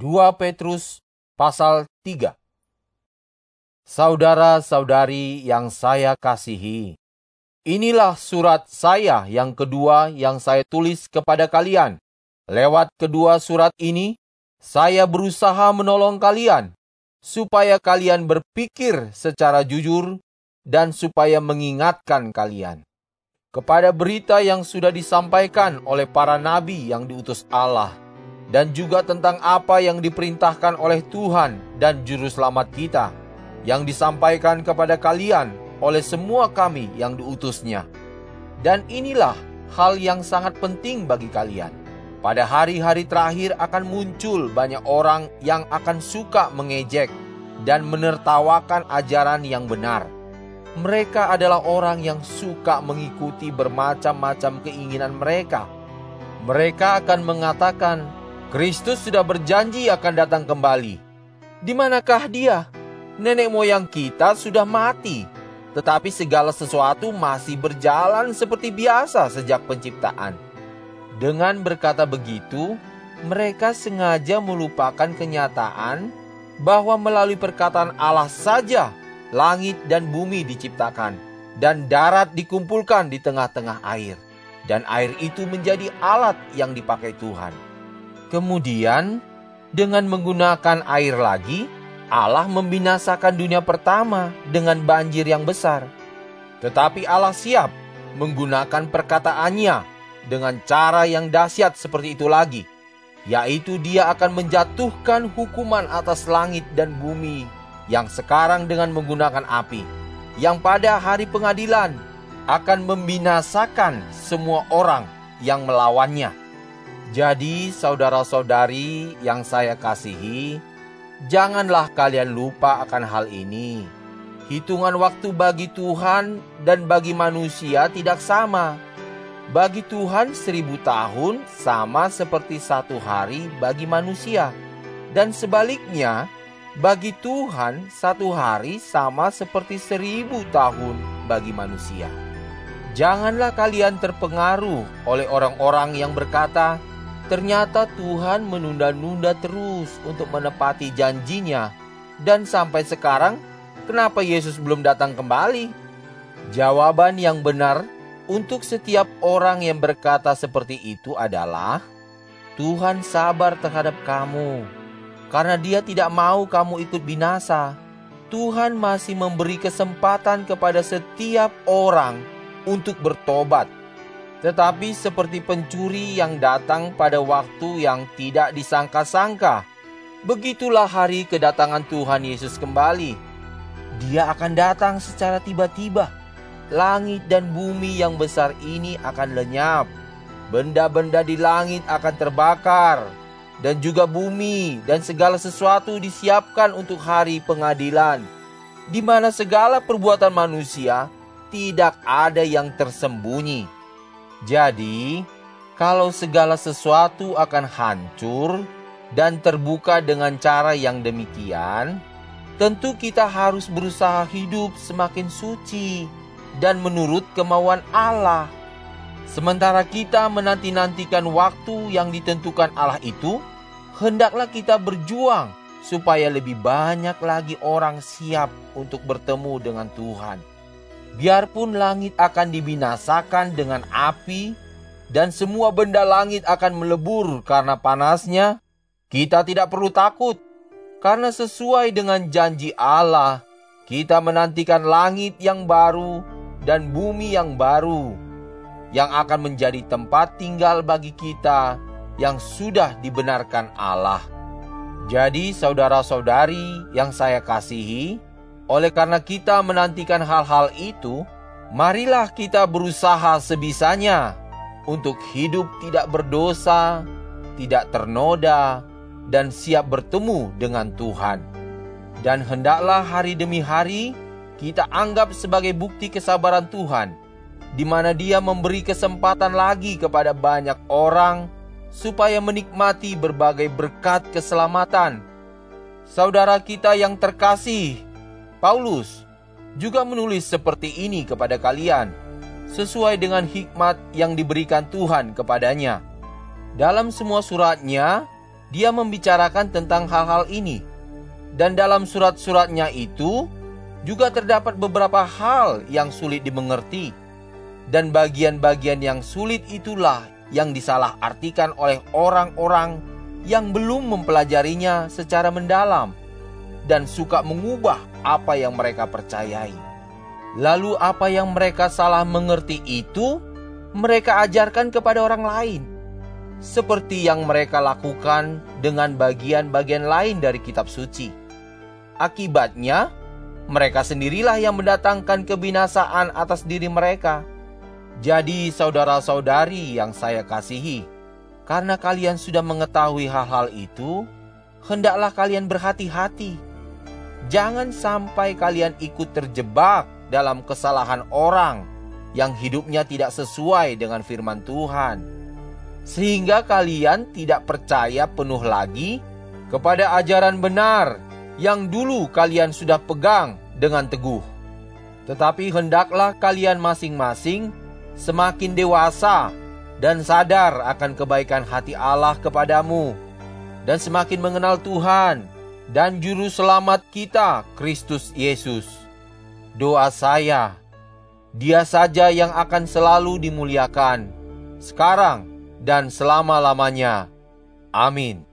2 Petrus pasal 3 Saudara-saudari yang saya kasihi, inilah surat saya yang kedua yang saya tulis kepada kalian. Lewat kedua surat ini, saya berusaha menolong kalian supaya kalian berpikir secara jujur dan supaya mengingatkan kalian kepada berita yang sudah disampaikan oleh para nabi yang diutus Allah dan juga tentang apa yang diperintahkan oleh Tuhan dan Juru Selamat kita, yang disampaikan kepada kalian oleh semua kami yang diutusnya. Dan inilah hal yang sangat penting bagi kalian. Pada hari-hari terakhir akan muncul banyak orang yang akan suka mengejek dan menertawakan ajaran yang benar. Mereka adalah orang yang suka mengikuti bermacam-macam keinginan mereka. Mereka akan mengatakan, Kristus sudah berjanji akan datang kembali. Di manakah dia? Nenek moyang kita sudah mati, tetapi segala sesuatu masih berjalan seperti biasa sejak penciptaan. Dengan berkata begitu, mereka sengaja melupakan kenyataan bahwa melalui perkataan Allah saja langit dan bumi diciptakan dan darat dikumpulkan di tengah-tengah air dan air itu menjadi alat yang dipakai Tuhan. Kemudian, dengan menggunakan air lagi, Allah membinasakan dunia pertama dengan banjir yang besar. Tetapi Allah siap menggunakan perkataannya dengan cara yang dahsyat seperti itu lagi, yaitu Dia akan menjatuhkan hukuman atas langit dan bumi yang sekarang dengan menggunakan api, yang pada hari pengadilan akan membinasakan semua orang yang melawannya. Jadi, saudara-saudari yang saya kasihi, janganlah kalian lupa akan hal ini. Hitungan waktu bagi Tuhan dan bagi manusia tidak sama. Bagi Tuhan seribu tahun sama seperti satu hari bagi manusia. Dan sebaliknya, bagi Tuhan satu hari sama seperti seribu tahun bagi manusia. Janganlah kalian terpengaruh oleh orang-orang yang berkata, Ternyata Tuhan menunda-nunda terus untuk menepati janjinya. Dan sampai sekarang, kenapa Yesus belum datang kembali? Jawaban yang benar untuk setiap orang yang berkata seperti itu adalah Tuhan sabar terhadap kamu karena Dia tidak mau kamu ikut binasa. Tuhan masih memberi kesempatan kepada setiap orang untuk bertobat tetapi seperti pencuri yang datang pada waktu yang tidak disangka-sangka. Begitulah hari kedatangan Tuhan Yesus kembali. Dia akan datang secara tiba-tiba. Langit dan bumi yang besar ini akan lenyap. Benda-benda di langit akan terbakar. Dan juga bumi dan segala sesuatu disiapkan untuk hari pengadilan. Di mana segala perbuatan manusia tidak ada yang tersembunyi jadi, kalau segala sesuatu akan hancur dan terbuka dengan cara yang demikian, tentu kita harus berusaha hidup semakin suci dan menurut kemauan Allah. Sementara kita menanti-nantikan waktu yang ditentukan Allah itu, hendaklah kita berjuang supaya lebih banyak lagi orang siap untuk bertemu dengan Tuhan. Biarpun langit akan dibinasakan dengan api dan semua benda langit akan melebur karena panasnya, kita tidak perlu takut. Karena sesuai dengan janji Allah, kita menantikan langit yang baru dan bumi yang baru yang akan menjadi tempat tinggal bagi kita yang sudah dibenarkan Allah. Jadi, saudara-saudari yang saya kasihi, oleh karena kita menantikan hal-hal itu, marilah kita berusaha sebisanya untuk hidup tidak berdosa, tidak ternoda, dan siap bertemu dengan Tuhan. Dan hendaklah hari demi hari kita anggap sebagai bukti kesabaran Tuhan, di mana Dia memberi kesempatan lagi kepada banyak orang supaya menikmati berbagai berkat keselamatan. Saudara kita yang terkasih, Paulus juga menulis seperti ini kepada kalian, sesuai dengan hikmat yang diberikan Tuhan kepadanya. Dalam semua suratnya, dia membicarakan tentang hal-hal ini. Dan dalam surat-suratnya itu juga terdapat beberapa hal yang sulit dimengerti. Dan bagian-bagian yang sulit itulah yang disalahartikan oleh orang-orang yang belum mempelajarinya secara mendalam dan suka mengubah apa yang mereka percayai. Lalu, apa yang mereka salah mengerti itu mereka ajarkan kepada orang lain, seperti yang mereka lakukan dengan bagian-bagian lain dari Kitab Suci. Akibatnya, mereka sendirilah yang mendatangkan kebinasaan atas diri mereka. Jadi, saudara-saudari yang saya kasihi, karena kalian sudah mengetahui hal-hal itu, hendaklah kalian berhati-hati. Jangan sampai kalian ikut terjebak dalam kesalahan orang yang hidupnya tidak sesuai dengan firman Tuhan, sehingga kalian tidak percaya penuh lagi kepada ajaran benar yang dulu kalian sudah pegang dengan teguh. Tetapi hendaklah kalian masing-masing semakin dewasa dan sadar akan kebaikan hati Allah kepadamu dan semakin mengenal Tuhan dan juru selamat kita Kristus Yesus. Doa saya, Dia saja yang akan selalu dimuliakan sekarang dan selama-lamanya. Amin.